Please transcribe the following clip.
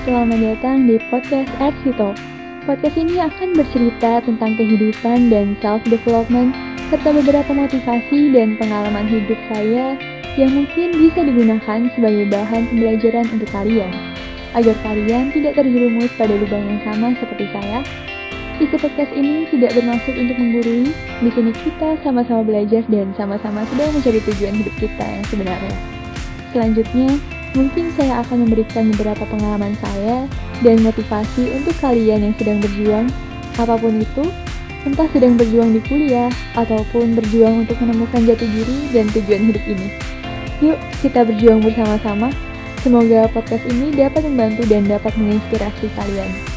Selamat datang di podcast Ersito. Podcast ini akan bercerita tentang kehidupan dan self-development serta beberapa motivasi dan pengalaman hidup saya yang mungkin bisa digunakan sebagai bahan pembelajaran untuk kalian, agar kalian tidak terjerumus pada lubang yang sama seperti saya. Isi podcast ini tidak bermaksud untuk menggurui, di sini kita sama-sama belajar dan sama-sama sedang mencari tujuan hidup kita yang sebenarnya. Selanjutnya, mungkin saya akan memberikan beberapa pengalaman saya dan motivasi untuk kalian yang sedang berjuang, apa pun itu, entah sedang berjuang di kuliah ataupun berjuang untuk menemukan jati diri dan tujuan hidup ini. Yuk, kita berjuang bersama-sama. Semoga podcast ini dapat membantu dan dapat menginspirasi kalian.